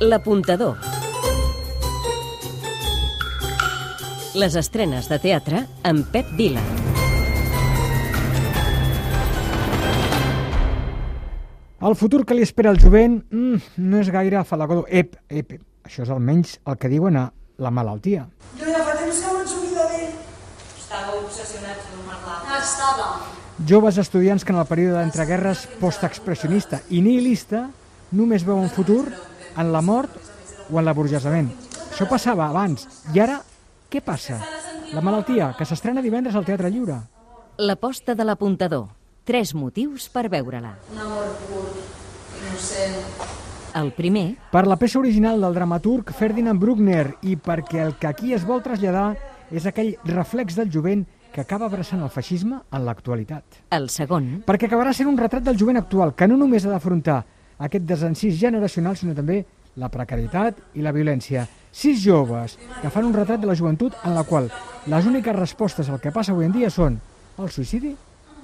L'apuntador. Les estrenes de teatre amb Pep Vila. El futur que li espera al jovent mm, no és gaire afalagador. Ep, ep, ep, això és almenys el que diuen a la malaltia. Jo ja fa temps que Joves estudiants que en el període d'entreguerres postexpressionista i nihilista només veuen futur en la mort o en l'aburgesament. Això passava abans. I ara, què passa? La malaltia, que s'estrena divendres al Teatre Lliure. L'aposta de l'apuntador. Tres motius per veure-la. Un amor pur, innocent. El primer, Per la peça original del dramaturg Ferdinand Bruckner i perquè el que aquí es vol traslladar és aquell reflex del jovent que acaba abraçant el feixisme en l'actualitat. el segon, perquè acabarà sent un retrat del jovent actual que no només ha d'afrontar aquest desencís generacional, sinó també la precarietat i la violència. Sis joves que fan un retrat de la joventut en la qual les úniques respostes al que passa avui en dia són el suïcidi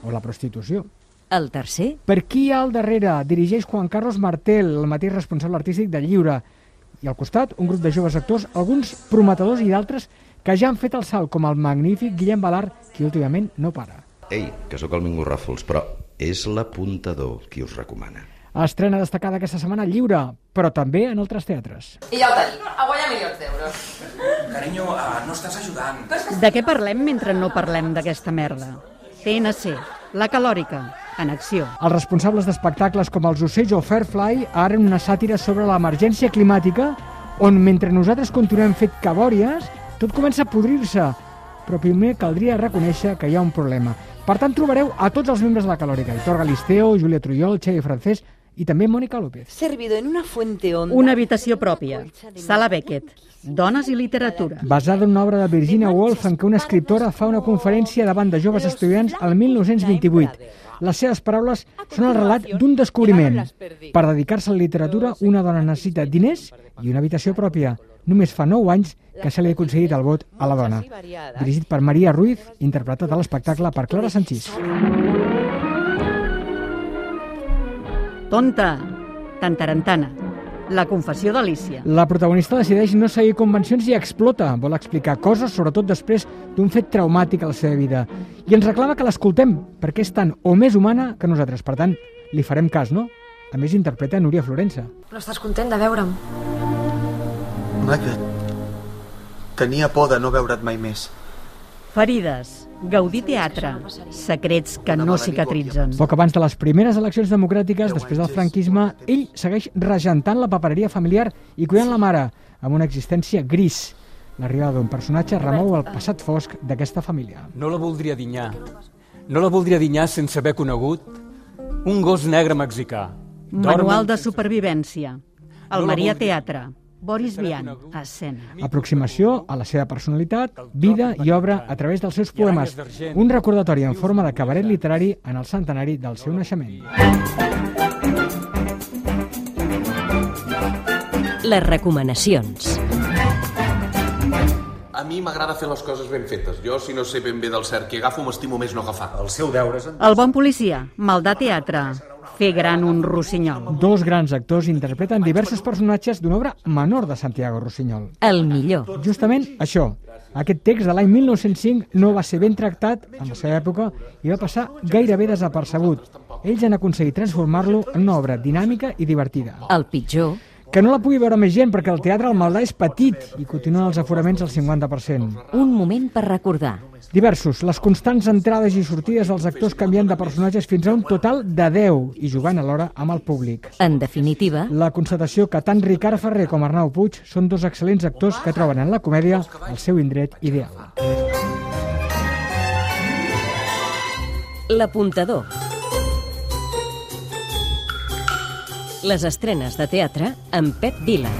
o la prostitució. el tercer, Per qui hi ha al darrere? Dirigeix Juan Carlos Martel, el mateix responsable artístic del lliure. I al costat, un grup de joves actors, alguns prometedors i d'altres que ja han fet el salt, com el magnífic Guillem Balar, qui últimament no para. Ei, que sóc el Mingo Ràfols, però és l'apuntador qui us recomana. Estrena destacada aquesta setmana lliure, però també en altres teatres. I ja ho tenim, a guanyar milions d'euros. Carinyo, uh, no estàs ajudant. De què parlem mentre no parlem d'aquesta merda? TNC, la calòrica, en acció. Els responsables d'espectacles com els Ocells o Fairfly ara en una sàtira sobre l'emergència climàtica on mentre nosaltres continuem fet cabòries, tot comença a podrir-se. Però primer caldria reconèixer que hi ha un problema. Per tant, trobareu a tots els membres de la Calòrica, Hitor Galisteo, Júlia Trujol, Xavi Francés i també Mònica López. Servido en una fuente honda. Una habitació pròpia. Sala Beckett. Dones i literatura. Basada en una obra de Virginia Woolf en què una escriptora fa una conferència davant de joves estudiants al 1928. Les seves paraules són el relat d'un descobriment. Per dedicar-se a la literatura, una dona necessita diners i una habitació pròpia. Només fa 9 anys que se li ha concedit el vot a la dona. Dirigit per Maria Ruiz, interpretat a l'espectacle per Clara Sanchís. Tonta. Tantarantana. La confessió d'Alicia. La protagonista decideix no seguir convencions i explota. Vol explicar coses, sobretot després d'un fet traumàtic a la seva vida. I ens reclama que l'escoltem, perquè és tan o més humana que nosaltres. Per tant, li farem cas, no? A més, interpreta Núria Florença. Però estàs content de veure'm? Magda, tenia por de no veure't mai més. Ferides. Gaudí teatre. Secrets que no cicatritzen. Poc abans de les primeres eleccions democràtiques, després del franquisme, ell segueix regentant la papereria familiar i cuidant la mare, amb una existència gris. L'arribada d'un personatge remou el passat fosc d'aquesta família. No la voldria dinyar. No la voldria dinyar sense haver conegut un gos negre mexicà. Manual de supervivència. El Maria Teatre. Boris Vian, a escena. Aproximació a la seva personalitat, vida i obra a través dels seus poemes. Un recordatori en forma de cabaret literari en el centenari del seu naixement. les recomanacions. A mi m'agrada fer les coses ben fetes. Jo, si no sé ben bé del cert qui agafo, m'estimo més no agafar. El seu deure és... El bon policia, maldà teatre. Fer gran un rossinyol. Dos grans actors interpreten diversos personatges d'una obra menor de Santiago Rossinyol. El millor. Justament això. Aquest text de l'any 1905 no va ser ben tractat en la seva època i va passar gairebé desapercebut. Ells han aconseguit transformar-lo en una obra dinàmica i divertida. El pitjor. Que no la pugui veure més gent, perquè el teatre al Maldà és petit i continuen els aforaments al 50%. Un moment per recordar. Diversos, les constants entrades i sortides dels actors canviant de personatges fins a un total de 10 i jugant alhora amb el públic. En definitiva, La constatació que tant Ricard Ferrer com Arnau Puig són dos excel·lents actors que troben en la comèdia el seu indret ideal. l'apuntador. Les estrenes de teatre amb Pep Vila.